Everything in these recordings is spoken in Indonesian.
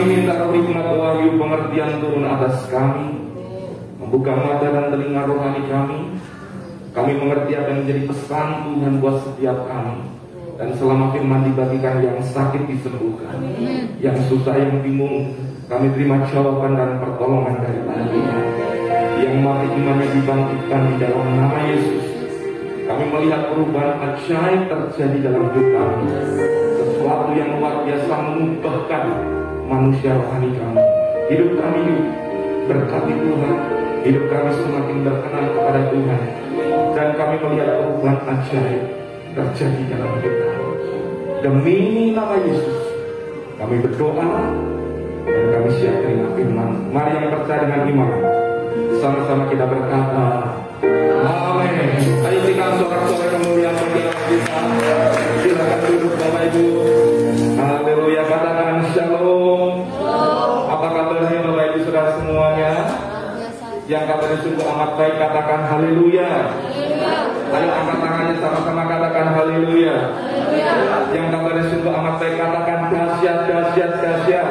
kami minta hikmat wahyu pengertian turun atas kami Membuka mata dan telinga rohani kami. Kami mengerti apa yang menjadi pesan Tuhan buat setiap kami. Dan selama firman dibagikan yang sakit disembuhkan Yang susah yang bingung Kami terima jawaban dan pertolongan dari Tuhan. Yang mati imannya dibangkitkan di dalam nama Yesus. Kami melihat perubahan ajaib terjadi dalam hidup kami. Sesuatu yang luar biasa mengubahkan manusia rohani kami Hidup kami berkati Tuhan Hidup kami semakin berkenan kepada Tuhan. Dan kami melihat perubahan ajaib terjadi dalam hidup kami Demi nama Yesus Kami berdoa Dan kami siap terima firman. Mari yang percaya dengan iman. Sama-sama kita berkata Amin. Ayo kita sorak-sorak kemuliaan bagi kita. Silakan duduk Bapak Ibu semuanya. Yang kabarnya sungguh amat baik katakan haleluya. Ayo angkat tangannya sama-sama katakan haleluya. Yang kabarnya sungguh amat baik katakan dahsyat dahsyat dahsyat.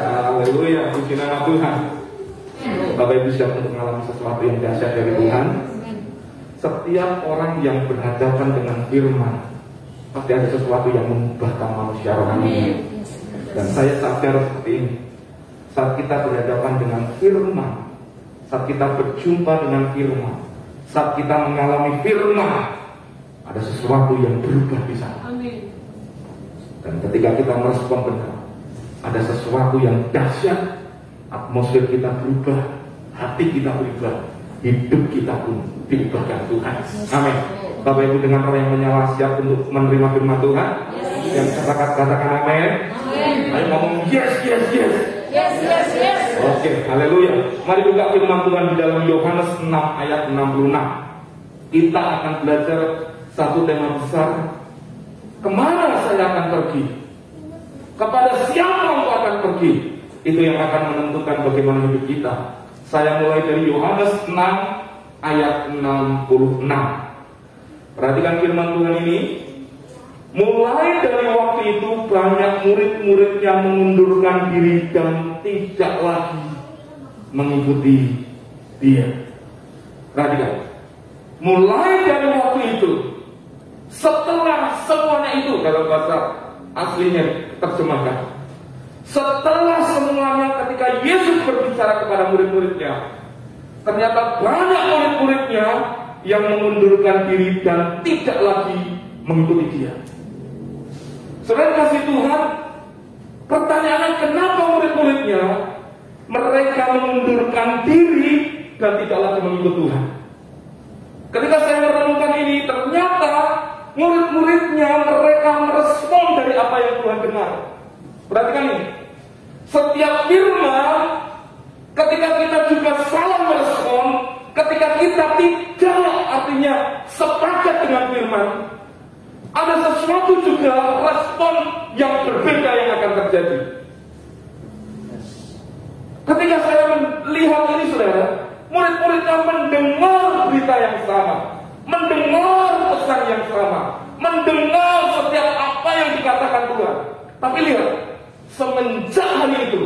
Haleluya puji nama Tuhan. Bapak Ibu siap untuk mengalami sesuatu yang dahsyat dari Tuhan. Setiap orang yang berhadapan dengan firman Pasti ada sesuatu yang mengubahkan manusia rohani. Dan saya sadar seperti ini Saat kita berhadapan dengan firman Saat kita berjumpa dengan firman Saat kita mengalami firman Ada sesuatu yang berubah di sana. Dan ketika kita merespon benar Ada sesuatu yang dahsyat Atmosfer kita berubah Hati kita berubah Hidup kita pun diubahkan Tuhan. Amin. Bapak Ibu dengan orang yang menyala siap untuk menerima firman Tuhan Yang katakan katakan amin. Ayo ngomong yes yes yes Yes, yes, yes. Oke, haleluya. Mari buka firman Tuhan di dalam Yohanes 6 ayat 66. Kita akan belajar satu tema besar. Ke mana saya akan pergi? Kepada siapa engkau akan pergi? Itu yang akan menentukan bagaimana hidup kita. Saya mulai dari Yohanes 6 ayat 66. Perhatikan firman Tuhan ini. Mulai dari waktu itu banyak murid-murid yang mengundurkan diri dan tidak lagi mengikuti dia. Perhatikan. Mulai dari waktu itu, setelah semuanya itu dalam bahasa aslinya terjemahkan. Setelah semuanya ketika Yesus berbicara kepada murid-muridnya, ternyata banyak murid-muridnya yang mengundurkan diri dan tidak lagi mengikuti dia. Saudara kasih Tuhan, pertanyaannya kenapa murid-muridnya mereka mengundurkan diri dan tidak lagi mengikut Tuhan? Ketika saya merenungkan ini, ternyata murid-muridnya mereka merespon dari apa yang Tuhan dengar. Perhatikan ini, setiap firman ketika kita juga salah merespon, ketika kita tidak artinya sepakat dengan firman, ada sesuatu juga respon yang berbeda yang akan terjadi. Ketika saya melihat ini saudara, murid-muridnya mendengar berita yang sama, mendengar pesan yang sama, mendengar setiap apa yang dikatakan Tuhan. Tapi lihat, semenjak hari itu,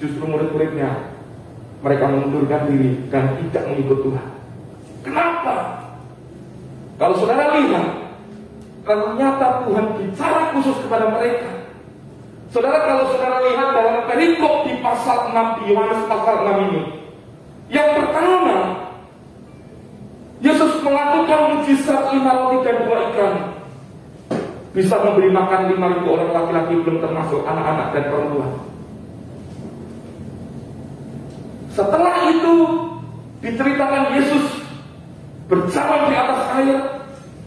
justru murid-muridnya mereka mengundurkan diri dan tidak mengikut Tuhan. Kenapa? Kalau saudara lihat, ternyata Tuhan bicara khusus kepada mereka. Saudara kalau saudara lihat dalam perikop di pasal 6 di Yohanes pasal 6 ini. Yang pertama, Yesus melakukan mujizat lima roti dan dua ikan. Bisa memberi makan lima ribu orang laki-laki belum termasuk anak-anak dan perempuan. Setelah itu diceritakan Yesus berjalan di atas air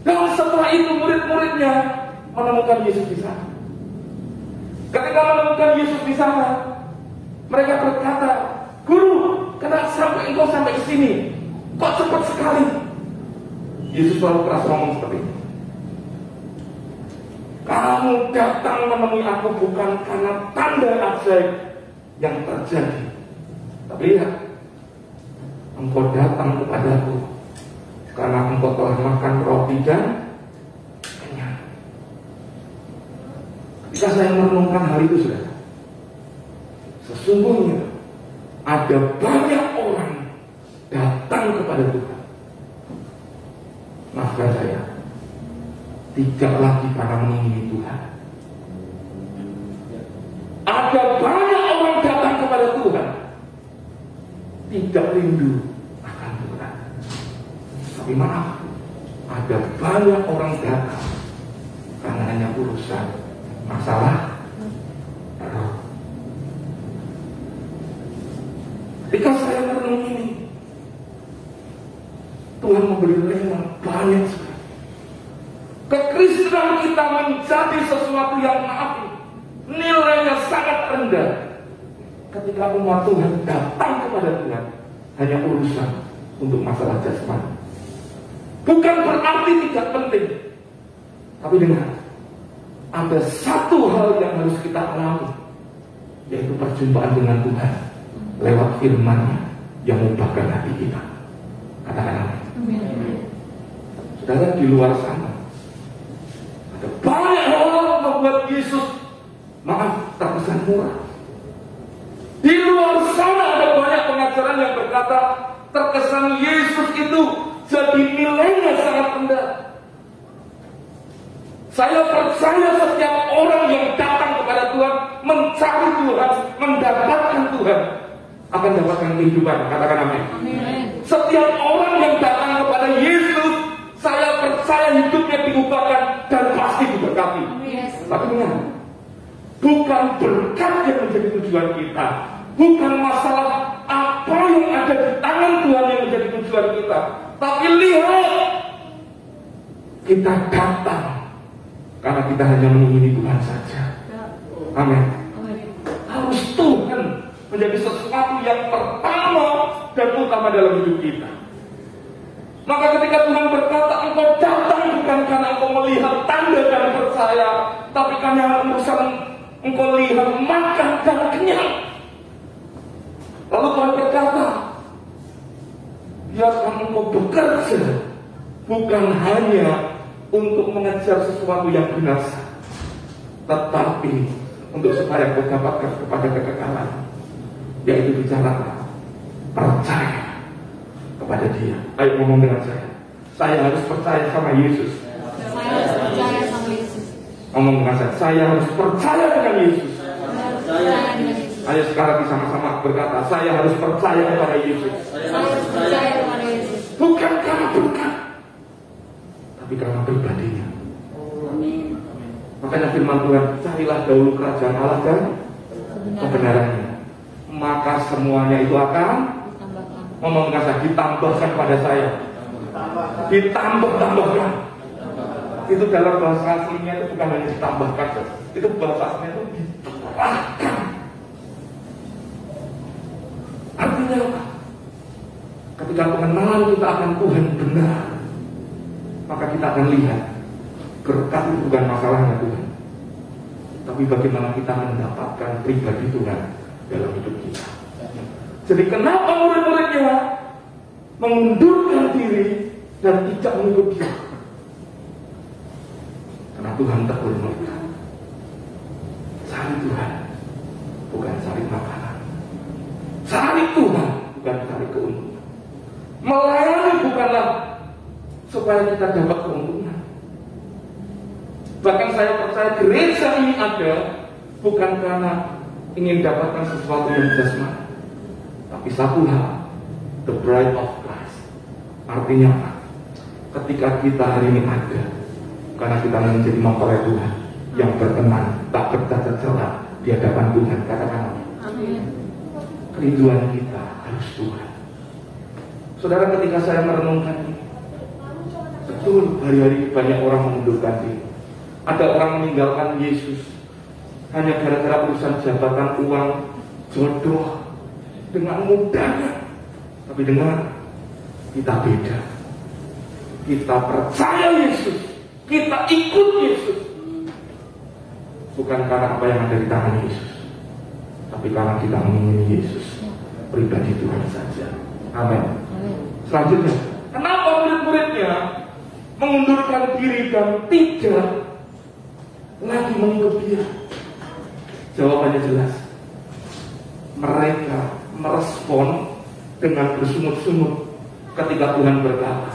dan setelah itu murid-muridnya menemukan Yesus di sana. Ketika menemukan Yesus di sana, mereka berkata, Guru, kenapa sampai engkau sampai ke sini? Kok cepat sekali? Yesus selalu keras ngomong seperti ini. Kamu datang menemui aku bukan karena tanda ajaib yang terjadi. Tapi lihat, engkau datang kepadaku karena engkau telah makan roti dan Ketika saya merenungkan hal itu sudah Sesungguhnya ada banyak orang datang kepada Tuhan. Maafkan saya, tidak lagi karena mengingini Tuhan. Ada banyak orang datang kepada Tuhan, tidak rindu akan Tuhan. Tapi maaf, ada banyak orang datang karena hanya urusan masalah roh. Ketika saya merenung ini, Tuhan memberi rema banyak sekali. Kekristenan kita menjadi sesuatu yang maaf, nilainya sangat rendah. Ketika umat Tuhan datang kepada Tuhan, hanya urusan untuk masalah jasmani. Bukan berarti tidak penting, tapi dengar, ada satu hal yang harus kita alami, yaitu perjumpaan dengan Tuhan lewat firman yang mengubahkan hati kita. Katakan amin. Saudara di luar sana, ada banyak orang membuat Yesus maaf terkesan murah. Di luar sana ada banyak pengajaran yang berkata terkesan Yesus itu jadi nilainya sangat rendah. Saya percaya setiap orang yang datang kepada Tuhan mencari Tuhan, mendapatkan Tuhan akan dapatkan kehidupan. Katakan amin. Setiap orang yang datang kepada Yesus, saya percaya hidupnya diubahkan dan pasti diberkati. Tapi ingat, bukan berkat yang menjadi tujuan kita, bukan masalah apa yang ada di tangan Tuhan yang menjadi tujuan kita, tapi lihat kita datang karena kita hanya mengingini Tuhan saja. Amin. Harus Tuhan menjadi sesuatu yang pertama dan utama dalam hidup kita. Maka ketika Tuhan berkata, engkau datang bukan karena engkau melihat tanda dan percaya, tapi karena urusan engkau lihat makan dan kenyang. Lalu Tuhan berkata, biarkan engkau bekerja, bukan hanya untuk mengejar sesuatu yang binasa, tetapi untuk supaya kau dapatkan kepada kekekalan, yaitu bicara percaya kepada dia. Ayo ngomong dengan saya. Saya harus percaya sama Yesus. Saya harus percaya sama Yesus. Ngomong dengan saya. Saya harus percaya dengan Yesus. Saya harus percaya dengan Yesus. Ayo sekarang sama-sama berkata, saya harus percaya kepada Yesus. Saya harus percaya kepada Yesus. Bukan karena berkat, tapi karena pribadinya. Makanya firman Tuhan, carilah dahulu kerajaan Allah dan kebenarannya. Maka semuanya itu akan Ditambahkan. ngomong saya, ditambahkan pada saya. Ditambah-tambahkan. Itu dalam bahasa aslinya itu bukan hanya ditambahkan, itu bahasa aslinya itu diturahkan. Artinya apa? Ketika pengenalan kita akan Tuhan benar, maka kita akan lihat berkat itu bukan masalahnya Tuhan, tapi bagaimana kita mendapatkan pribadi Tuhan dalam hidup kita. Jadi kenapa murid-muridnya mengundurkan diri dan tidak mengikut dia? Karena Tuhan tegur mereka. Cari Tuhan, bukan cari makanan. Cari Tuhan, bukan cari keuntungan. Melayani bukanlah supaya kita dapat keuntungan. Bahkan saya percaya gereja ini ada bukan karena ingin dapatkan sesuatu yang jasmani, tapi satu hal, the bride of Christ. Artinya apa? Ketika kita hari ini ada, karena kita menjadi mempelai Tuhan yang berkenan, tak bercacat celah di hadapan Tuhan. Katakan amin. Amin. Kerinduan kita harus Tuhan. Saudara ketika saya merenungkan betul hari-hari banyak orang mengundurkan diri. Ada orang meninggalkan Yesus hanya gara-gara urusan jabatan uang, jodoh, dengan mudahnya. Tapi dengar, kita beda. Kita percaya Yesus, kita ikut Yesus. Bukan karena apa yang ada di tangan Yesus, tapi karena kita mengingini Yesus, pribadi Tuhan saja. Amin. Amin. Selanjutnya, kenapa murid-muridnya mengundurkan diri dan tidak lagi mengikut dia? Jawabannya jelas. Mereka merespon dengan bersungut-sungut ketika Tuhan berkata,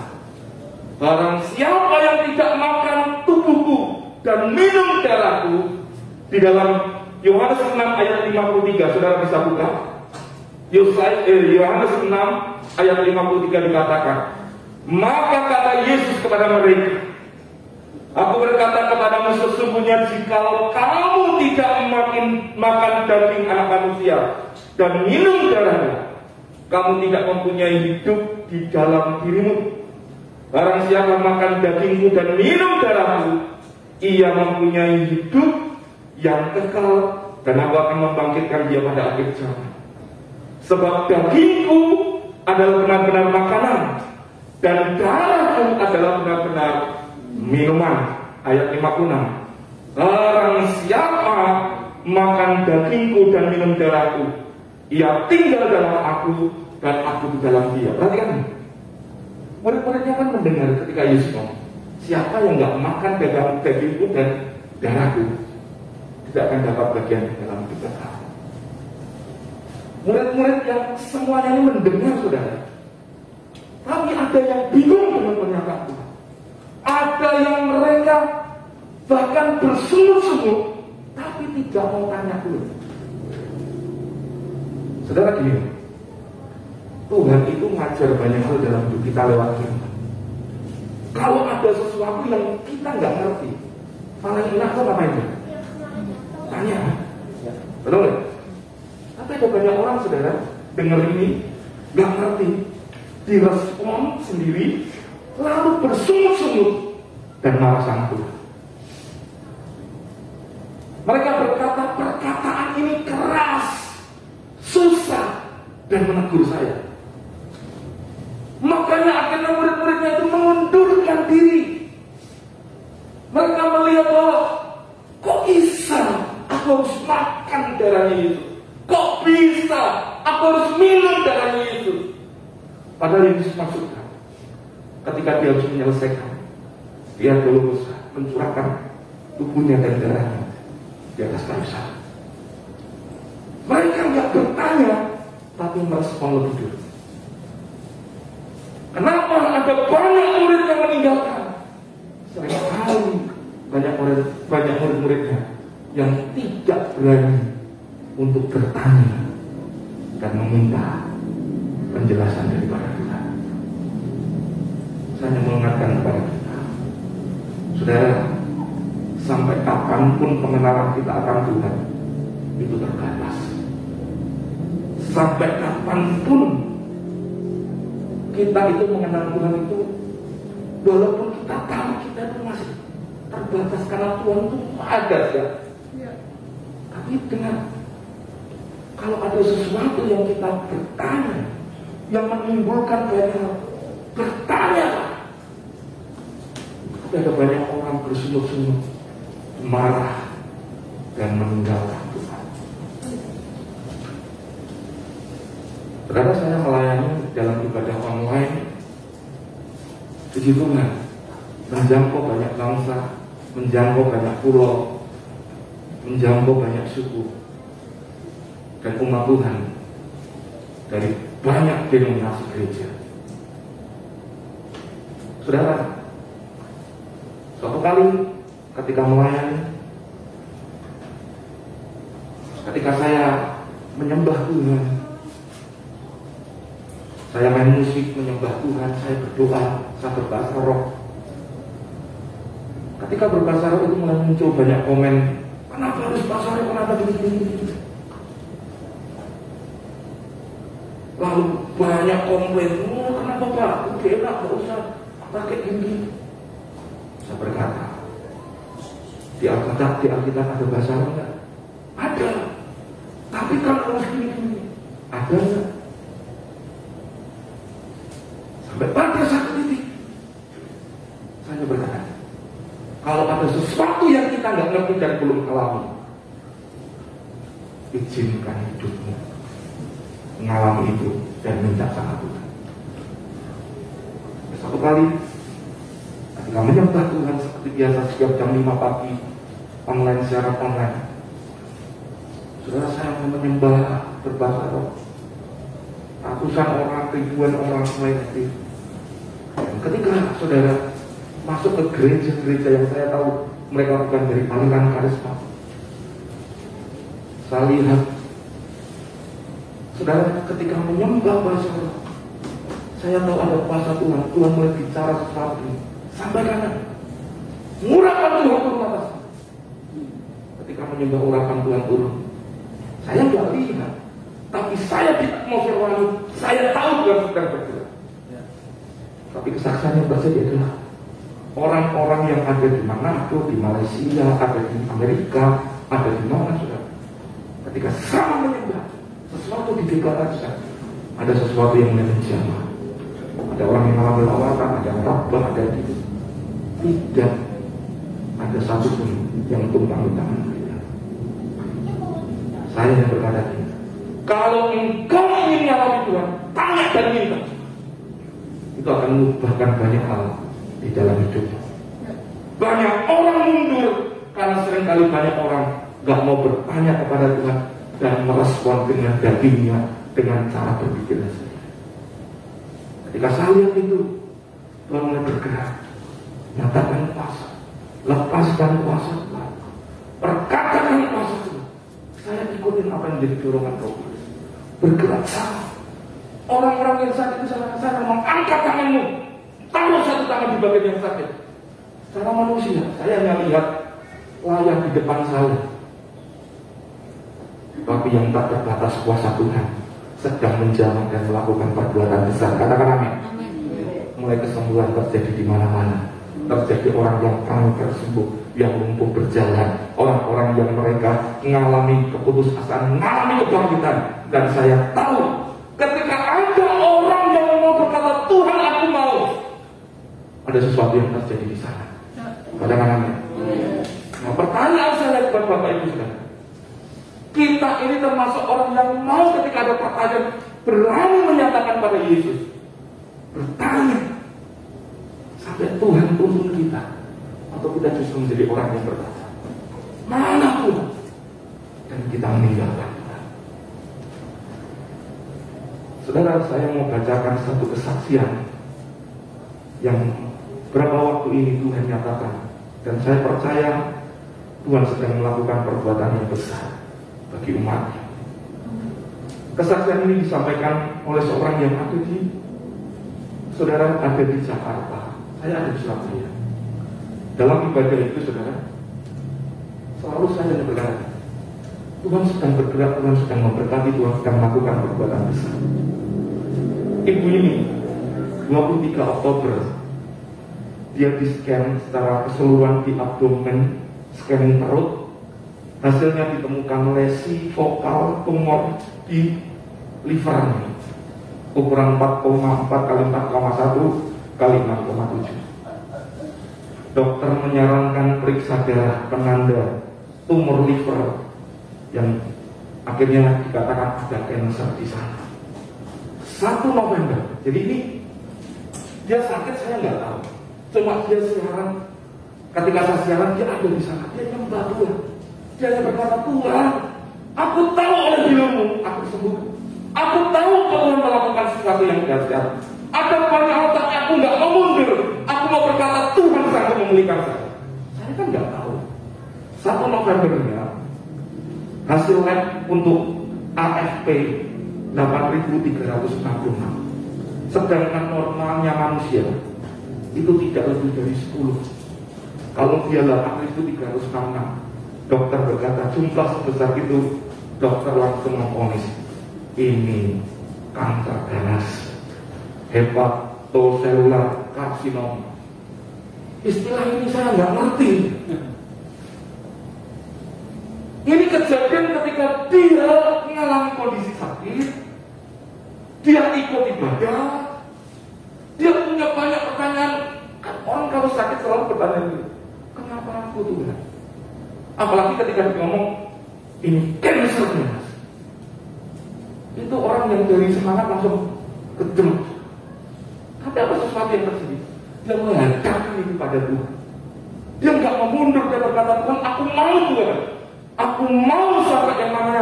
Barang siapa yang tidak makan tubuhku dan minum darahku di dalam Yohanes 6 ayat 53, saudara bisa buka. Eh, Yohanes 6 ayat 53 dikatakan, maka kata Yesus kepada mereka, Aku berkata kepadamu sesungguhnya jikalau kamu tidak makin makan daging anak manusia dan minum darahnya, kamu tidak mempunyai hidup di dalam dirimu. Barang siapa makan dagingmu dan minum darahmu, ia mempunyai hidup yang kekal dan aku akan membangkitkan dia pada akhir zaman. Sebab dagingku adalah benar-benar makanan dan darahku adalah benar-benar minuman. Ayat 56. Barang siapa makan dagingku dan minum darahku, ia tinggal dalam aku dan aku di dalam dia. Perhatikan. Murid-muridnya kan mendengar ketika Yesus ngomong, siapa yang nggak makan dagang dagingku dan darahku tidak akan dapat bagian di dalam kekal. Murid-murid yang semuanya ini mendengar saudara. Tapi ada yang bingung dengan pernyataan Tuhan. Ada yang mereka bahkan bersungut-sungut tapi tidak mau tanya dulu. Saudara gini, Tuhan itu ngajar banyak hal dalam hidup kita lewat firman. Kalau ada sesuatu yang kita nggak ngerti, paling enak tuh ngapain? Tanya. Betul nggak? Tapi ada banyak orang saudara dengar ini nggak ngerti, direspon sendiri, lalu bersungut-sungut dan marah sama. Mereka berkata perkataan ini keras, susah, dan menegur saya. Makanya akhirnya murid-muridnya itu mengundurkan diri. Mereka melihat bahwa kok bisa aku harus makan darahnya itu? Kok bisa aku harus minum darahnya? Padahal Yesus maksudkan ketika dia harus menyelesaikan, dia dulu mencurahkan tubuhnya dan darahnya di atas kayu salib. Mereka nggak bertanya, tapi merespon lebih dulu. Kenapa ada banyak murid yang meninggalkan? Seringkali banyak murid banyak murid-muridnya yang tidak berani untuk bertanya dan meminta penjelasan daripada. Saya mengingatkan kepada kita, saudara, sampai kapan pun pengenalan kita akan Tuhan itu terbatas. Sampai kapan pun kita itu mengenal Tuhan itu walaupun kita tahu kita itu masih terbatas karena Tuhan itu ada ya. Tapi dengan kalau ada sesuatu yang kita bertanya yang menimbulkan banyak bertanya tapi ada banyak orang bersungut-sungut marah dan meninggalkan Tuhan. Saudara saya melayani dalam ibadah online Puji Tuhan Menjangkau banyak bangsa Menjangkau banyak pulau Menjangkau banyak suku Dan umat Tuhan Dari banyak denominasi gereja Saudara kali ketika melayani Ketika saya menyembah Tuhan saya main musik, menyembah Tuhan, saya berdoa, saya berbahasa roh. Ketika berbahasa roh itu mulai muncul banyak komen, kenapa harus bahasa roh, kenapa begini-begini. Lalu banyak komplain, oh, kenapa Pak, udah enak, gak usah pakai gini. Saya berkata, Alkitab, di Alkitab ada bahasa roh enggak? Ada. Tapi kan harus gini-gini. Ada enggak? Sampai pada satu titik Saya berkata Kalau ada sesuatu yang kita nggak ngerti dan belum alami Izinkan hidupmu Mengalami itu Dan minta sama Tuhan Satu kali Ketika menyembah Tuhan seperti biasa Setiap jam 5 pagi Online secara online Saudara saya menyembah berbahasa roh. Ratusan orang, ribuan orang hadir. Ketika saudara masuk ke gereja-gereja yang saya tahu mereka bukan dari aliran karisma. Saya lihat saudara ketika menyembah bahasa roh, saya tahu ada kuasa Tuhan. Tuhan mulai bicara sesuatu. Sampaikan. Murahkan Tuhan atas. Menyembah urapan Tuhan turun. Saya nggak lihat. Tapi saya di atmosfer rohani, saya tahu Tuhan sedang bergerak. Tapi kesaksiannya terjadi adalah orang-orang yang ada di Manado, di Malaysia, ada di Amerika, ada di mana sudah. Ketika sama menyembah, sesuatu dideklarasikan, ada sesuatu yang menjamah. Ada orang yang mengalami lawatan, ada yang tabah, ada yang gitu. Tidak ada satupun yang tumpang di tangan. Saya yang berkata ini. Kalau engkau ingin mengalami Tuhan, tanya dan minta. Itu akan mengubahkan banyak hal di dalam hidup. Banyak orang mundur karena sering kali banyak orang gak mau bertanya kepada Tuhan dan merespon dengan dagingnya dengan cara berpikirnya sendiri. Ketika saya lihat itu, Tuhan mulai bergerak, nyatakan kuasa, lepaskan kuasa Tuhan, perkatakan kuasa Tuhan. Saya ikutin apa yang jadi dorongan Roh Kudus. Bergerak sama. Orang-orang yang sakit itu saya, saya ngomong angkat tanganmu, taruh satu tangan di bagian yang sakit. Secara manusia, saya hanya lihat layar di depan saya. Tapi yang tak terbatas kuasa Tuhan sedang menjalankan dan melakukan perbuatan besar. Katakan. Amin. Mulai kesembuhan terjadi di mana-mana. Terjadi orang yang kanker sembuh, yang lumpuh berjalan, orang-orang yang mereka mengalami keputusasaan, mengalami kebangkitan. Dan saya tahu ketika ada orang yang mau berkata Tuhan aku mau, ada sesuatu yang terjadi di sana. Katakan amin. Nah, pertanyaan saya kepada Bapak Ibu Saudara. Kita ini termasuk orang yang mau ketika ada pertanyaan berani menyatakan pada Yesus. Bertanya. Sampai Tuhan tuntun kita. Atau kita justru menjadi orang yang berkata. Mana Tuhan? Dan kita meninggalkan. Saudara, saya mau bacakan satu kesaksian yang berapa waktu ini Tuhan nyatakan. Dan saya percaya Tuhan sedang melakukan perbuatan yang besar bagi umatnya. Kesaksian ini disampaikan oleh seorang yang ada di saudara ada di Jakarta, saya ada di Surabaya. Dalam ibadah itu saudara, selalu saya berkata, Tuhan sedang bergerak, Tuhan sedang memberkati, Tuhan sedang melakukan perbuatan besar. Ibu ini 23 Oktober dia di scan secara keseluruhan di abdomen, scanning perut, hasilnya ditemukan lesi vokal tumor di livernya. Ukuran 4,4 kali 4,1 kali 6,7 dokter menyarankan periksa darah penanda tumor liver yang akhirnya dikatakan ada cancer di sana. 1 November. Jadi ini dia sakit saya nggak tahu. Cuma dia siaran ketika saya siaran dia ada di sana. Dia nyembah Tuhan. Dia hanya berkata Tuhan. Aku tahu oleh bilangmu aku sembuh aku tahu Tuhan melakukan sesuatu yang dahsyat ada banyak otak aku nggak mau mundur mau berkata Tuhan sanggup memulihkan saya? Saya kan nggak tahu. Satu Novembernya hasil lab untuk AFP 8366 sedangkan normalnya manusia itu tidak lebih dari 10 kalau dia 8366 dokter berkata jumlah sebesar itu dokter langsung memponis ini kanker ganas hepatoselular karsinom istilah ini saya nggak ngerti. Ini kejadian ketika dia mengalami kondisi sakit dia ikut ibadah dia punya banyak pertanyaan kan orang kalau sakit selalu bertanya dulu kenapa aku Tuhan apalagi ketika dia ngomong ini cancer itu orang yang dari semangat langsung kejam. Tapi apa sesuatu yang terjadi dia mengatakan kepada Tuhan. Dia nggak memundur dia berkata Tuhan, aku mau Tuhan, aku mau sampai yang mana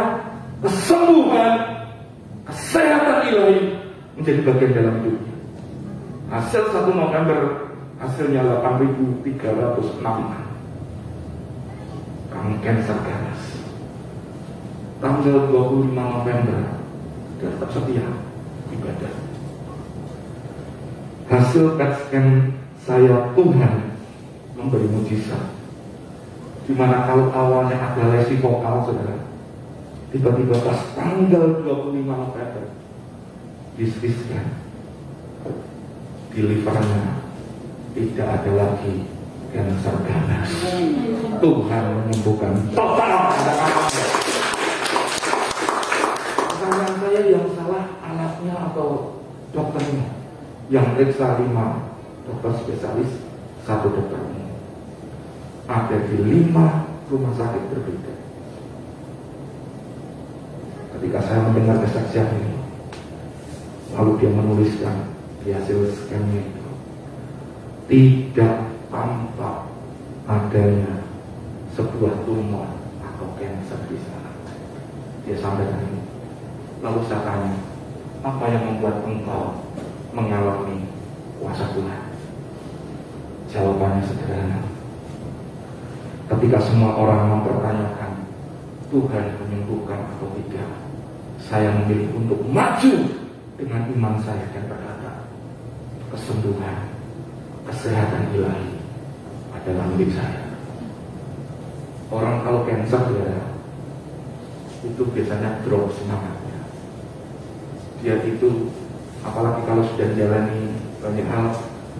kesembuhan, kesehatan ilahi menjadi bagian dalam hidupnya. Hasil 1 November hasilnya 8.306 kamu cancer ganas tanggal 25 November dia tetap setia ibadah Hasil PET scan saya Tuhan memberi mujizat. Di mana kalau awalnya ada lesi vokal saudara, tiba-tiba pas tanggal 25 November disiskan di livernya tidak ada lagi cancer ganas. Tuhan menyembuhkan total. Pertanyaan saya yang salah alatnya atau dokternya? Yang periksa lima dokter spesialis, satu dokter umum. Ada di lima rumah sakit berbeda. Ketika saya mendengar kesaksian ini, lalu dia menuliskan di hasil scannya itu, tidak tampak adanya sebuah tumor atau cancer di sana. Dia sampaikan ini. Lalu saya tanya, apa yang membuat engkau mengalami kuasa Tuhan? Jawabannya sederhana. Ketika semua orang mempertanyakan Tuhan menyembuhkan atau tidak, saya memilih untuk maju dengan iman saya dan berkata, kesembuhan, kesehatan ilahi adalah milik saya. Orang kalau cancer ya, itu biasanya drop semangatnya. Dia itu apalagi kalau sudah jalani banyak hal,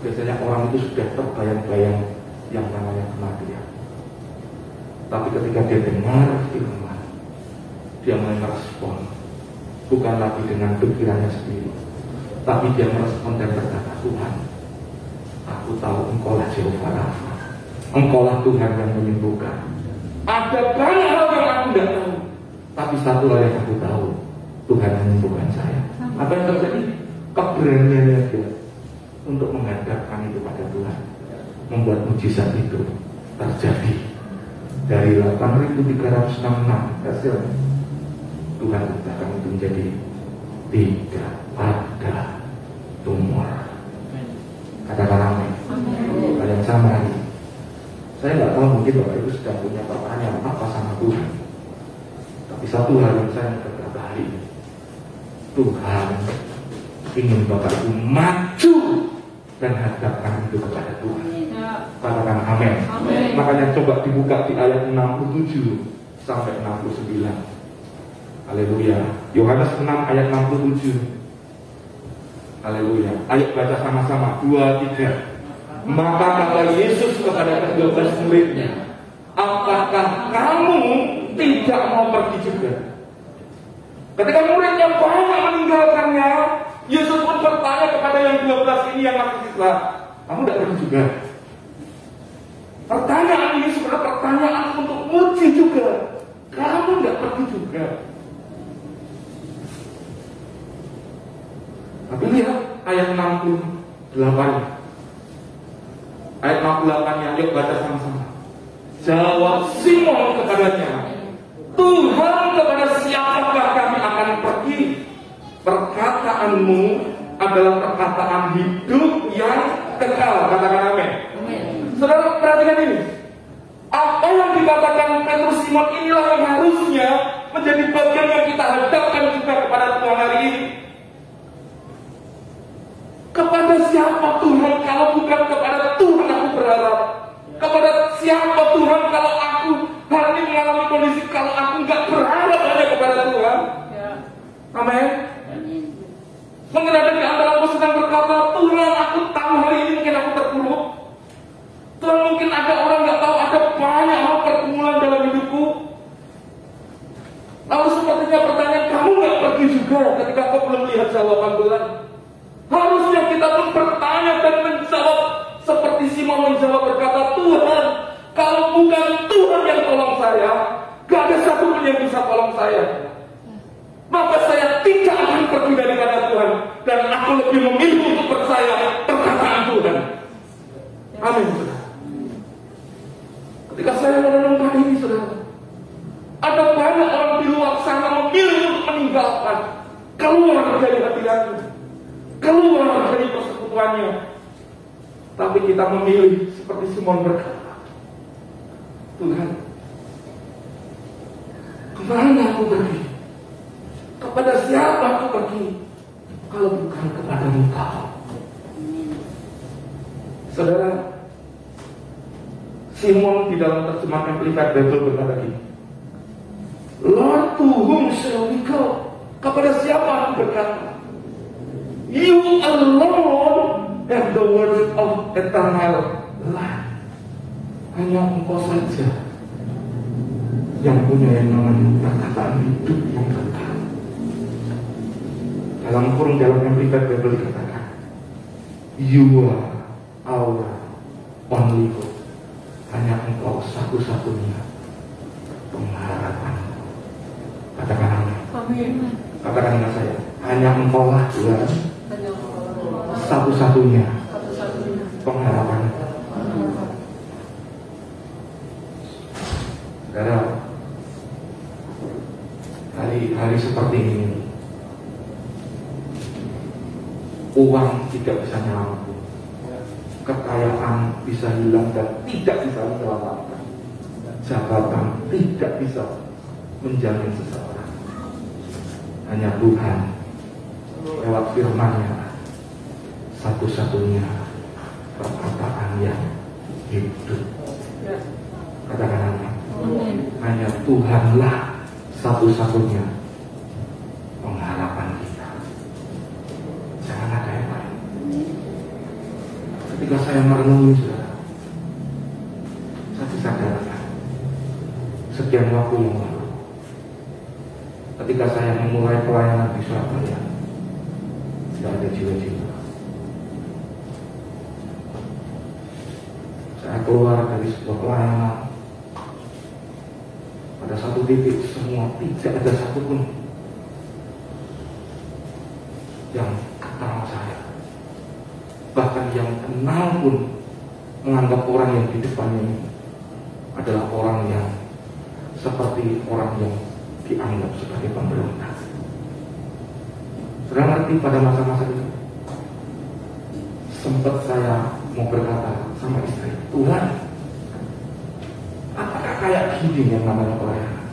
biasanya orang itu sudah terbayang-bayang yang namanya kematian. Tapi ketika dia dengar firman, dia merespon, bukan lagi dengan pikirannya sendiri, tapi dia merespon dan berkata, Tuhan, aku tahu engkau lah Jehovah Rafa, engkau lah Tuhan yang menyembuhkan. Ada banyak hal yang aku tidak tahu, tapi satu hal yang aku tahu, Tuhan menyembuhkan saya. Apa yang terjadi? Keberaniannya dia untuk menghadapkan itu pada Tuhan, membuat mujizat itu terjadi dari 8.366 hasil Tuhan letakkan itu menjadi tidak ada tumor. Katakan amin. Ada yang sama ini. Saya nggak tahu mungkin Bapak Ibu sedang punya pertanyaan apa sama Tuhan. Tapi satu hal yang saya berkata hari ini, Tuhan ingin Bapak Ibu maju dan hadapkan itu kepada Tuhan. Katakan amin. Amin. Makanya coba dibuka di ayat 67 sampai 69. Haleluya. Yohanes 6 ayat 67. Haleluya. Ayo baca sama-sama. Dua, tiga. Maka kata Yesus kepada kedua belas muridnya, Apakah kamu tidak mau pergi juga? Ketika muridnya banyak meninggalkannya, Yesus pun bertanya kepada yang dua belas ini yang masih sisa, kamu tidak pergi juga? Pertanyaan ini sebenarnya pertanyaan untuk uji juga. Kamu tidak pergi juga. Tapi lihat ayat 68 Ayat 68 yang yuk baca sama-sama Jawab Simon kepadanya Tuhan kepada siapakah kami akan pergi Perkataanmu adalah perkataan hidup yang kekal Katakan amin Saudara perhatikan ini Apa yang dikatakan Petrus Simon inilah yang harusnya Menjadi bagian yang kita hadapkan juga kepada Tuhan hari ini kepada siapa Tuhan kalau bukan kepada Tuhan aku berharap? Kepada siapa Tuhan kalau aku hari ini mengalami kondisi kalau aku nggak berharap hanya kepada Tuhan? Amin. Mungkin ada di antara aku sedang berkata, Tuhan aku tahu hari ini mungkin aku terpuruk. Tuhan mungkin ada orang nggak tahu ada banyak hal pergumulan dalam hidupku. Lalu sepertinya pertanyaan kamu nggak pergi juga ketika kau belum lihat jawaban Tuhan. Harusnya kita pun bertanya dan menjawab seperti Simon menjawab berkata, Tuhan, kalau bukan Tuhan yang tolong saya, gak ada satu pun yang bisa tolong saya. Maka saya tidak akan pergi daripada Tuhan dan aku lebih memilih untuk percaya perkataan Tuhan. Amin. Ketika saya merenungkan ini, saudara, ada banyak orang di luar sana memilih untuk meninggalkan keluar dari hati-hati, keluar dari persekutuannya. Tapi kita memilih seperti Simon berkata, Tuhan, ke mana aku pergi? Kepada siapa aku pergi? Kalau bukan kepada Engkau. Saudara, Simon di dalam terjemahan Amplified Bible berkata Lord to whom shall we go? Kepada siapa aku berkata? You alone have the word of eternal life. Hanya engkau saja yang punya yang namanya perkataan hidup yang kekal. Dalam kurung dalam Amplified Bible dikatakan, You are our only hope. Hanya engkau satu-satunya pengharapan. Katakan amin. Katakan dengan saya, hanya engkau lah Tuhan Satu-satunya. pengharapan. Saudara, hari-hari seperti ini, uang tidak bisa nyelamatkan, kekayaan bisa hilang dan tidak bisa menyelamatkan, jabatan tidak bisa menjamin seseorang. Hanya Tuhan lewat firman-Nya satu-satunya perkataan yang hidup. Katakan. Hanya Tuhanlah satu-satunya Ketika saya merenungi saudara, saya disadarkan sekian waktu yang lalu. Ketika saya memulai pelayanan di Surabaya, tidak ada jiwa-jiwa. Saya keluar dari sebuah pelayanan, pada satu titik semua tidak ada satupun yang kenal saya. Bahkan yang kenal pun menganggap orang yang di depannya ini adalah orang yang seperti orang yang dianggap sebagai pemberontak. Sudah ngerti pada masa-masa itu? Sempat saya mau berkata sama istri, Tuhan, apakah kayak gini yang namanya pelayanan?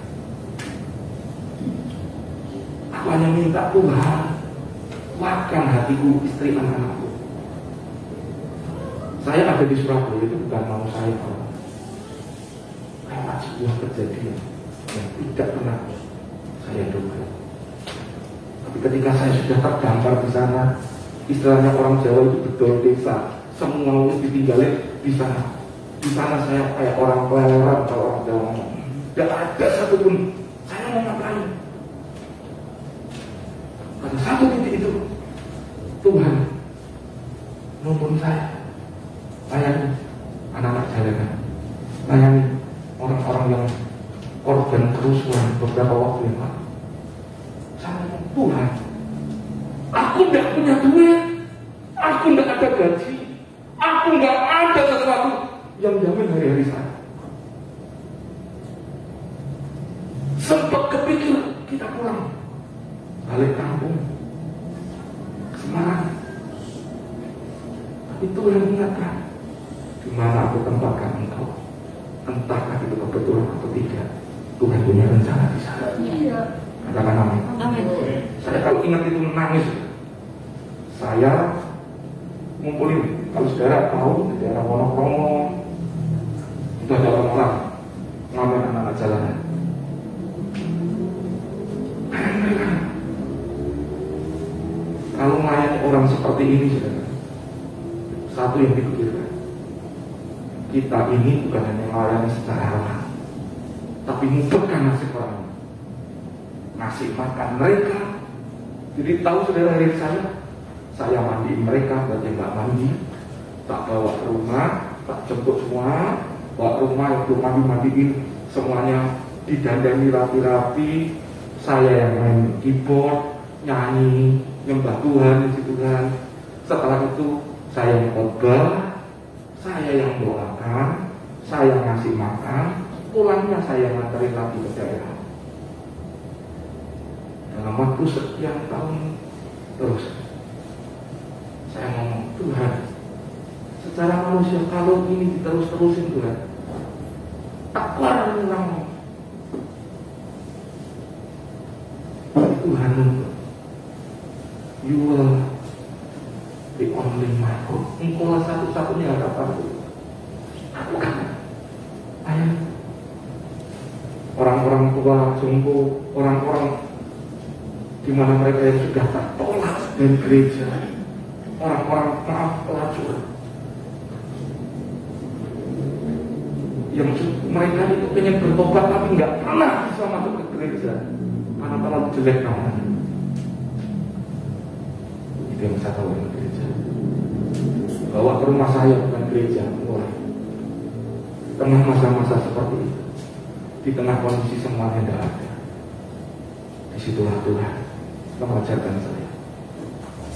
Aku hanya minta Tuhan, kuatkan hatiku, istri anak-anakku. Saya ada di Surabaya itu bukan mau saya lewat sebuah kejadian yang tidak pernah saya duga. Tapi ketika saya sudah terdampar di sana, istilahnya orang Jawa itu betul desa, semua harus ditinggalin di sana. Di sana saya kayak orang peleran kalau orang Jawa ngomong. Tidak ada satupun saya mau ngapain. Pada satu titik itu Tuhan nuntun saya layani anak-anak jalanan layani orang-orang yang korban kerusuhan beberapa waktu yang lalu saya ngomong Tuhan aku tidak punya duit aku tidak ada gaji aku nggak ada sesuatu yang jamin hari-hari saya sempat kepikir kita pulang balik kampung Semarang tapi Tuhan mengingatkan di mana aku tempatkan engkau entahkah itu kebetulan atau tidak Tuhan punya rencana di sana Iya. katakan amin Amin. saya kalau ingat itu nangis saya ngumpulin kalau saudara tahu di daerah Wonokromo itu ada orang-orang ngamen anak-anak jalanan Kayak mereka. kalau melayani orang seperti ini saudara satu yang dipikirkan kita ini bukan secara rohani tapi membuka nasib orang. Ngasih makan mereka. Jadi tahu saudara dari saya? Saya mandi mereka buat yang mandi. Tak bawa ke rumah tak jemput semua. Bawa ke rumah itu mandi mandiin semuanya. Didandani rapi-rapi. Saya yang main keyboard nyanyi nyembah Tuhan puji Tuhan setelah itu saya yang khotbah. Saya yang doakan saya ngasih makan pulangnya saya nganterin lagi ke daerah. Dalam waktu sekian tahun terus saya ngomong Tuhan secara manusia kalau ini terus-terusin Tuhan taklar ulang Tuhan you will the only my hope engkau satu-satunya harapanku aku kan tua jompo orang-orang di mana mereka yang sudah tertolak dari gereja. Orang-orang maaf pelacur yang mereka itu pengen bertobat tapi nggak pernah bisa masuk ke gereja. Karena terlalu jelek namanya. Itu yang saya tahu dengan gereja. Bawa ke rumah saya bukan gereja mulai tengah masa-masa seperti itu di tengah kondisi semuanya tidak ada. Di situlah Tuhan mengajarkan saya.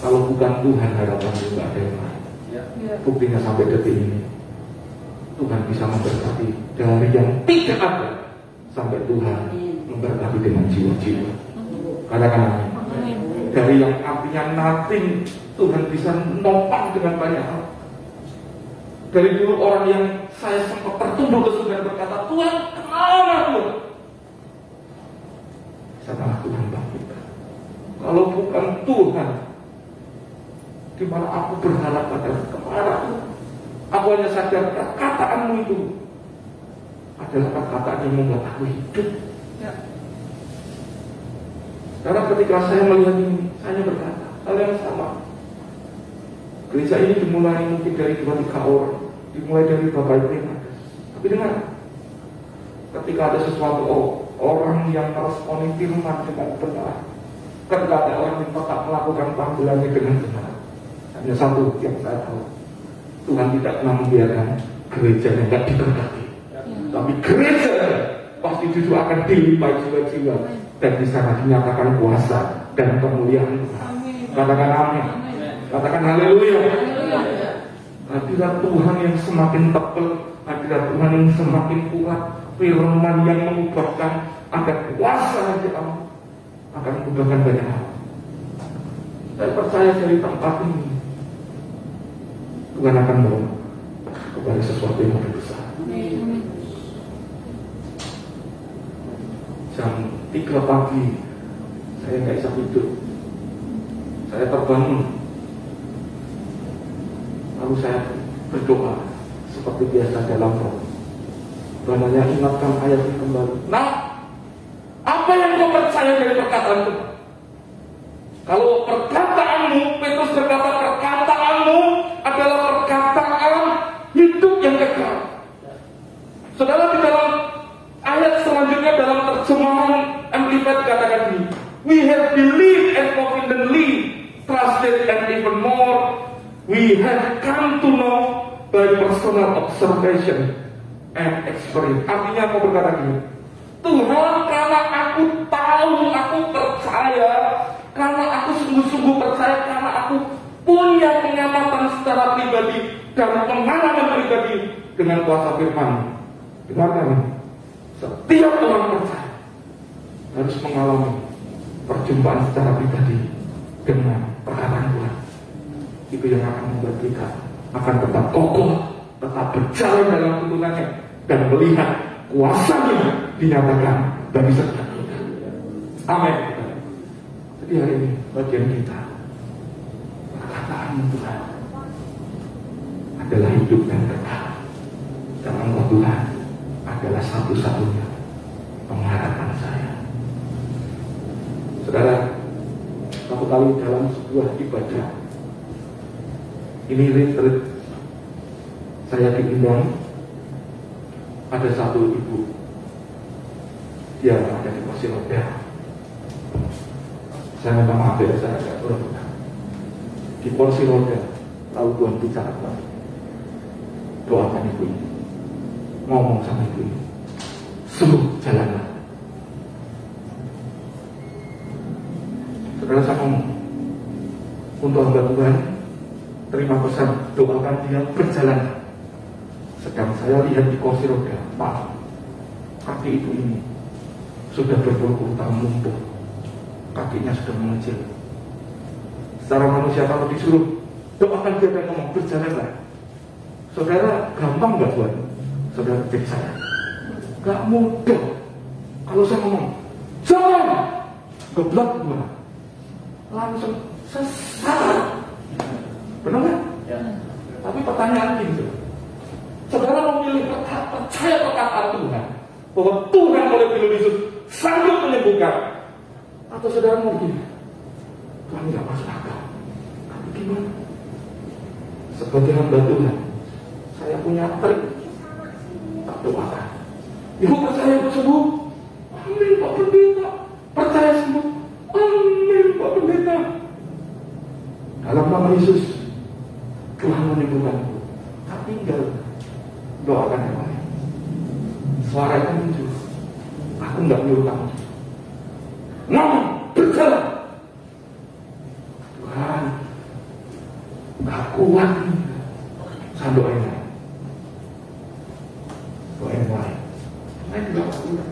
Kalau bukan Tuhan harapan nggak ada yang lain. Iya. buktinya sampai detik ini Tuhan bisa memberkati dari yang tidak ada sampai Tuhan memberkati dengan jiwa-jiwa. Katakan amin. Dari yang artinya nothing Tuhan bisa nopang dengan banyak hal. Dari dulu orang yang saya sempat tertunduk ke surga berkata Tuhan Tuhan setelah Tuhan bangkitkan kalau bukan Tuhan di mana aku berharap pada ke mana Tuhan aku hanya sadar perkataanmu itu adalah perkataan yang membuat aku hidup Ya. karena ketika saya melihat ini, saya berkata hal yang sama. Gereja ini dimulai mungkin dari dua tiga orang, dimulai dari bapak ibu yang ada. Tapi dengar, ketika ada sesuatu oh, orang yang meresponi firman dengan benar, ketika ada orang yang tetap melakukan panggilannya dengan benar, hanya satu yang saya tahu, Tuhan tidak pernah membiarkan gereja yang tidak diberkati. Tapi gereja pasti justru akan dilimpah jiwa-jiwa dan di sana dinyatakan kuasa dan kemuliaan Tuhan. Katakan amin. Katakan. Haleluya. Hadirat Tuhan yang semakin tebal, hadirat Tuhan yang semakin kuat, firman yang mengubahkan ada kuasa di Allah akan mengubahkan banyak hal. Saya percaya dari tempat ini Tuhan akan bawa kepada sesuatu yang lebih besar. Jam 3 pagi saya nggak bisa tidur saya terbangun lalu saya berdoa seperti biasa dalam roh Bananya ingatkan ayat ini kembali. Nah apa yang kau percaya dari perkataan Tuhan kalau perkataanmu Petrus berkata perkataanmu adalah perkataan hidup yang kekal. Saudara di dalam ayat selanjutnya dalam terjemahan Amplified katakan ini, we have believed and confidently trusted and even more we have come to know by personal observation and experience. Artinya aku berkata gini, Tuhan karena aku tahu, aku percaya, karena aku sungguh-sungguh percaya, karena aku punya pengamatan secara pribadi dan pengalaman pribadi dengan kuasa firman. Dengarkan, setiap orang percaya harus mengalami perjumpaan secara pribadi dengan. Itu yang akan membuat kita akan tetap kokoh, tetap berjalan dalam tuntunannya dan melihat kuasanya dinyatakan bagi setiap kita. Amin. Jadi hari ini bagian kita perkataan Tuhan adalah hidup dan kekal. Dan Allah Tuhan adalah satu-satunya pengharapan saya. Saudara, satu kali dalam sebuah ibadah, ini retreat, saya diundang, ada satu ibu, dia ada di kursi roda. Saya minta maaf ya, saya agak turun. Di kursi roda, lalu Tuhan bicara. Doakan ibu ini ngomong sama ibu ini suruh jalanlah saudara saya ngomong untuk hamba Tuhan pesan doakan dia berjalan sedang saya lihat di kursi roda Pak kaki ibu ini sudah berpuluh-puluh tahun lumpuh kaki kakinya sudah mengecil. Secara manusia kalau disuruh doakan dia dan ngomong berjalanlah. Saudara gampang nggak buat saudara jadi saya? Gak mudah. Kalau saya ngomong jalan, geblak gimana? Langsung sesat. Benar nggak? Tapi pertanyaan gitu. Saudara memilih percaya perkataan Tuhan bahwa Tuhan oleh film Yesus sanggup menyembuhkan. Atau saudara mau gini, Tuhan nggak masuk akal. Tapi gimana? Sebagai hamba Tuhan, saya punya trik. Tak doakan. Ibu percaya ibu sembuh? Amin Pak Pendeta. Percaya sembuh? Amin Pak Pendeta. Dalam nama Yesus, Menyembuhkanku. Tak tinggal doakan yang lain. Suara itu muncul. Aku nggak nyuruh kamu. Ngomong, berjalan. Tuhan, nggak kuat nih. Saya doain lain. Doain lain. Lain nggak kuat.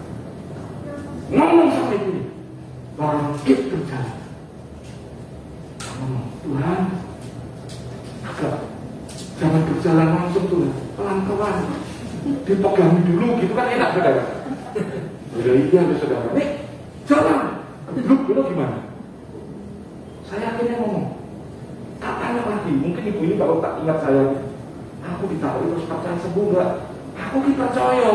Ngomong sama ibu. Bangkit berjalan. Ngomong, Tuhan, agak jangan berjalan langsung tuh pelan-pelan dipegangi dulu gitu kan enak saudara udah iya loh saudara nih jalan duduk dulu gimana saya akhirnya ngomong tak tanya lagi mungkin ibu ini kalau tak ingat saya aku ditaruh terus percaya sembuh nggak aku kita percaya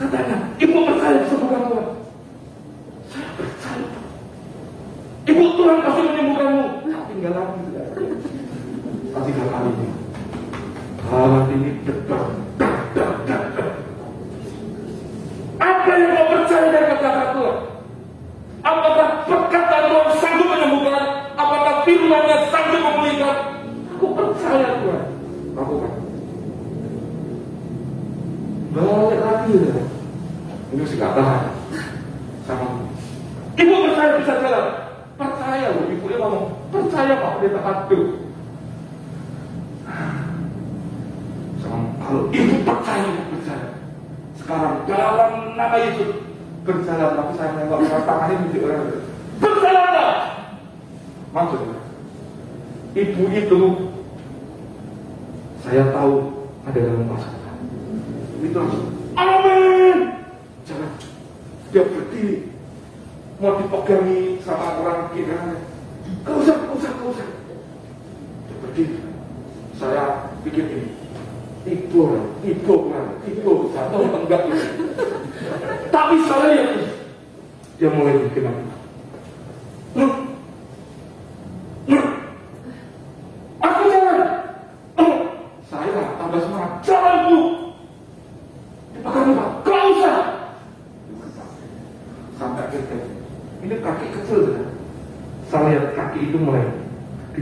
saya tanya ibu percaya sembuhkan Tuhan saya percaya ibu Tuhan pasti menyembuhkanmu tak tinggal lagi saudara pasti kali ini hati ini dekat apa yang kau percaya dari kata-kata Tuhan apakah perkataan Tuhan sanggup menyembuhkan apakah firmannya sanggup memulihkan percaya Tuhan lakukan balik lagi ya. ini gak tahan sama ibu percaya bisa jalan percaya loh ibu dia ngomong percaya pak dia tak aduh kalau ibu percaya, percaya. Sekarang dalam nama Yesus berjalan, tapi saya nengok tangannya menunjuk orang itu. Berjalanlah. Maksudnya, ibu itu saya tahu ada dalam masalah. Itu langsung, Amin. Jangan dia berdiri mau dipegangi sama orang kira Kau usah, kau usah, kau usah. Dia berdiri. Saya pikir ini, ibu ibu kan ibu atau enggak itu tapi saya yakin dia mulai bikin apa Hmm. Hmm. aku jalan Hmm. saya tambah semangat jalan bu dipakai pak kau usah sampai akhirnya ini kaki kecil kan saya lihat kaki itu mulai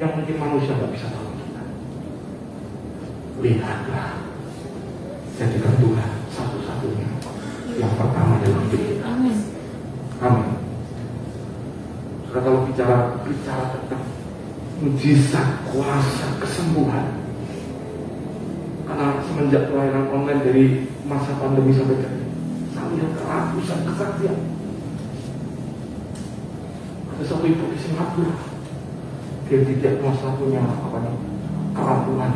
yang mungkin manusia nggak bisa tahu kita. Lihatlah jadikan Tuhan satu-satunya yang pertama dalam hidup kita. Amin. Amin. Saudara kalau bicara bicara tentang mujizat kuasa kesembuhan, karena semenjak pelayanan online dari masa pandemi sampai kini, saya lihat ratusan kesaksian. Ada satu ibu di Singapura, dia didiagnosa punya apa nih kerampulan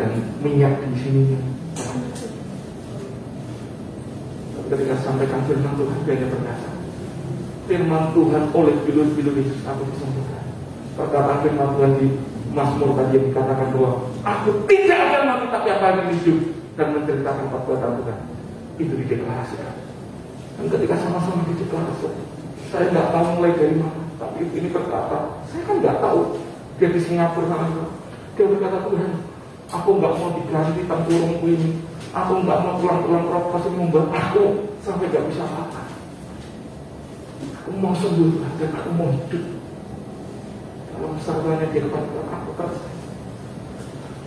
dan minyak di sininya. Ketika sampaikan firman Tuhan dia hanya berkata firman Tuhan oleh bilu-bilu Yesus aku disembuhkan perkataan firman Tuhan di Mazmur tadi yang dikatakan bahwa aku tidak akan mati tapi akan hidup. Dan menceritakan perbuatan Tuhan. Itu dideklarasikan dan ketika sama-sama dideklarasikan saya nggak tahu mulai dari mana tapi ini berkata saya kan nggak tahu dia di Singapura sana dia berkata Tuhan aku nggak mau diganti tempurungku ini. Aku nggak mau pulang-pulang profesi membuat aku sampai nggak bisa makan Aku mau sembuh dan aku mau hidup. Dalam sarana di depan Tuhan aku percaya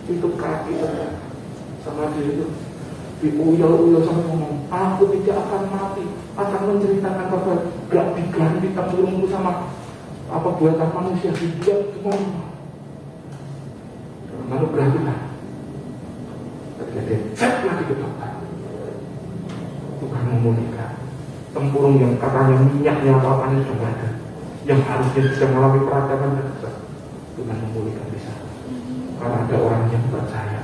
itu kaki Tuhan sama dia itu. Diuyel-uyel sama ngomong aku tidak akan mati. Akan menceritakan apa gak diganti tempurungku sama apa buatan manusia? Hidup semua lalu berhentilah ketika dia cek lagi ke dokter Tuhan memulihkan tempurung yang katanya minyaknya apa apa sudah ada. Yang harusnya bisa melalui peradaban dan Tuhan memulihkan bisa karena ada orang yang percaya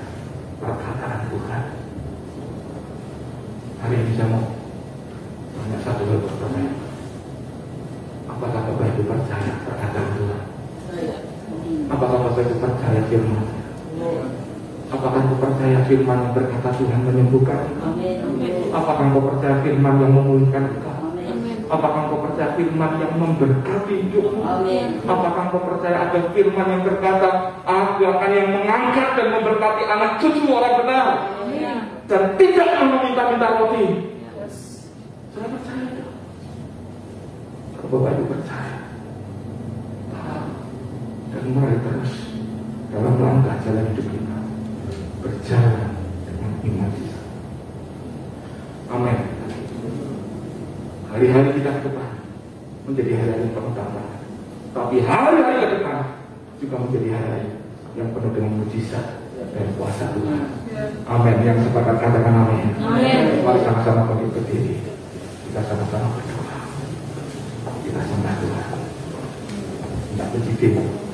perkataan Tuhan. Hari ini saya mau tanya satu hal pertanyaan itu percaya perkataan Tuhan. Apakah Bapak itu percaya firman? Apakah Bapak percaya firman yang berkata Tuhan menyembuhkan? Apakah Bapak percaya firman yang memulihkan engkau? Apakah engkau percaya firman yang memberkati hidupmu? Apakah engkau percaya ada firman yang berkata, Aku akan yang mengangkat dan memberkati anak cucu orang benar dan tidak meminta-minta roti. Saya percaya. Kalau Bapak itu percaya, mari terus dalam langkah jalan hidup kita berjalan dengan iman kita. Amin. Hari-hari kita ke depan menjadi hari-hari pengembangan. Tapi hari-hari ke depan juga menjadi hari-hari yang penuh dengan mujizat dan kuasa Tuhan. Amin. Yang sepakat katakan amin. Amin. Mari sama-sama bangkit berdiri. Kita sama-sama berdoa. Kita sembah Tuhan. Tidak berjidik.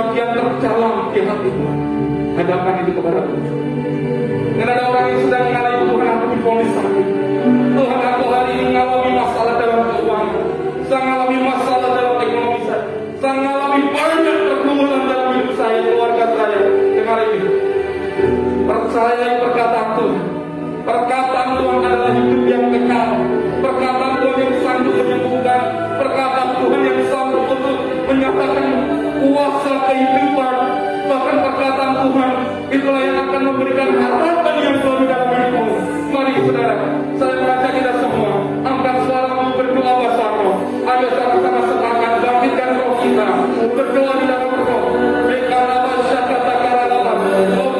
Di bagian terdalam di hatimu, hadapkan itu kepada Tuhan. Mungkin ada orang yang sedang mengalami Tuhan aku difonis sakit. Tuhan aku hari ini mengalami masalah dalam keuangan. Saya mengalami masalah dalam ekonomi saya. Saya mengalami banyak pergumulan dalam hidup saya, keluarga saya. Dengar ini. Percaya perkataan Tuhan. Perkataan Tuhan adalah hidup yang kekal. Perkataan Tuhan yang sanggup menyembuhkan. Perkataan Tuhan yang sanggup untuk menyatakan kuasa kehidupan. Bahkan perkataan Tuhan itulah yang akan memberikan harapan yang baru dalam hidupmu. Mari saudara, saya mengajak kita semua angkat suaramu berdoa bersama. Ayo sama-sama sepakat bangkitkan roh kita berdoa di dalam roh. Bekalaba syakata karalaba. Oh,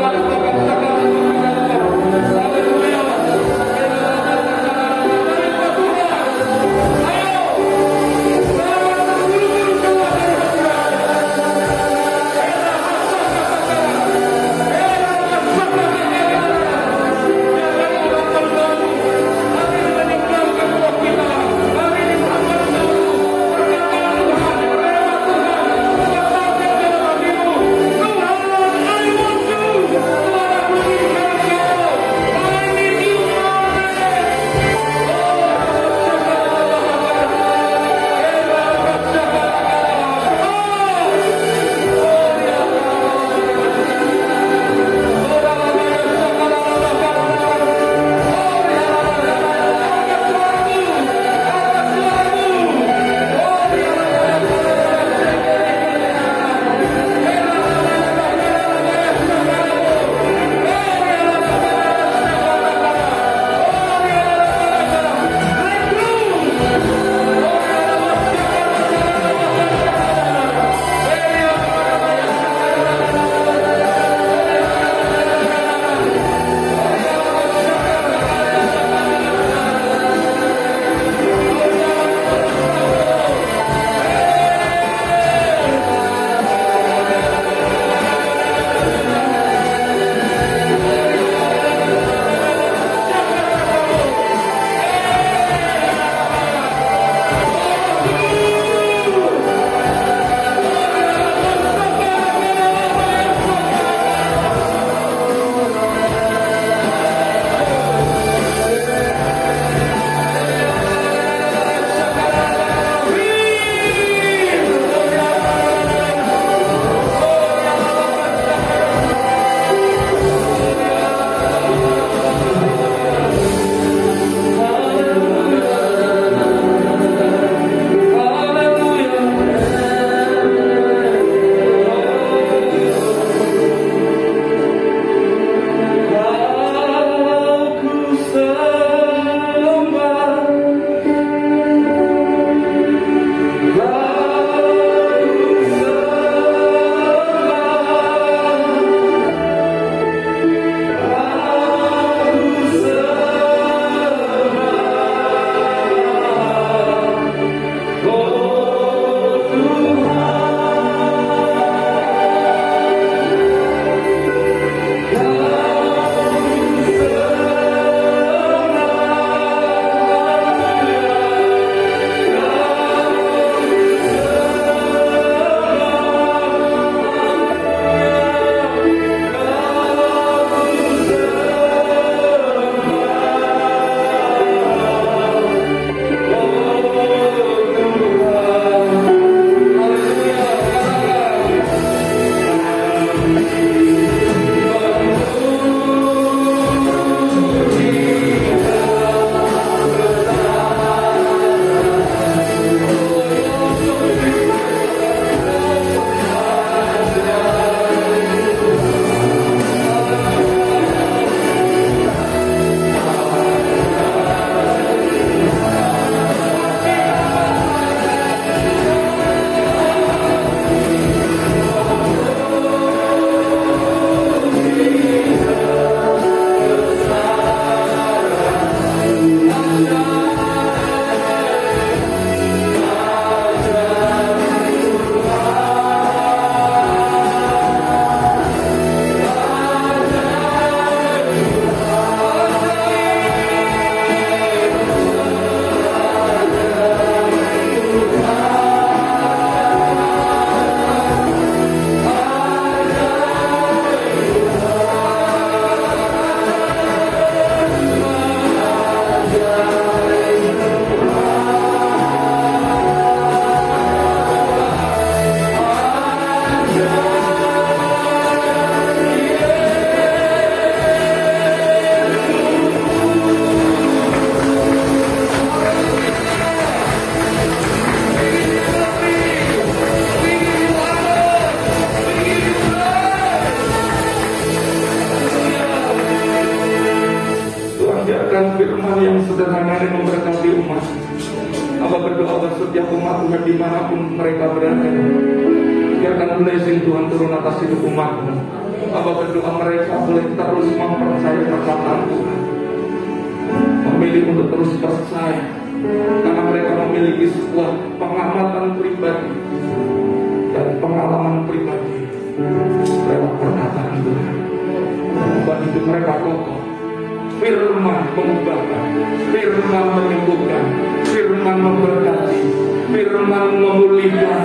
mengubahkan, firman menyembuhkan, firman memberkati, firman memulihkan,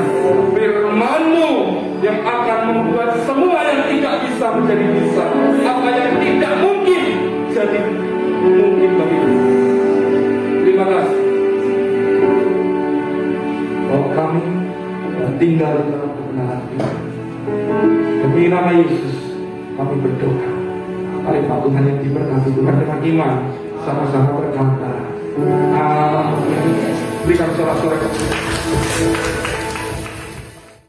firmanmu yang akan membuat semua yang tidak bisa menjadi bisa, apa yang tidak mungkin jadi mungkin bagi. Terima kasih. Bahwa kami tinggal dalam kebenaran. Demi nama Yesus, kami berdoa. Patungan yang diberkati Tuhan dengan iman sama-sama berkata. Amin. Berikan suara-suara.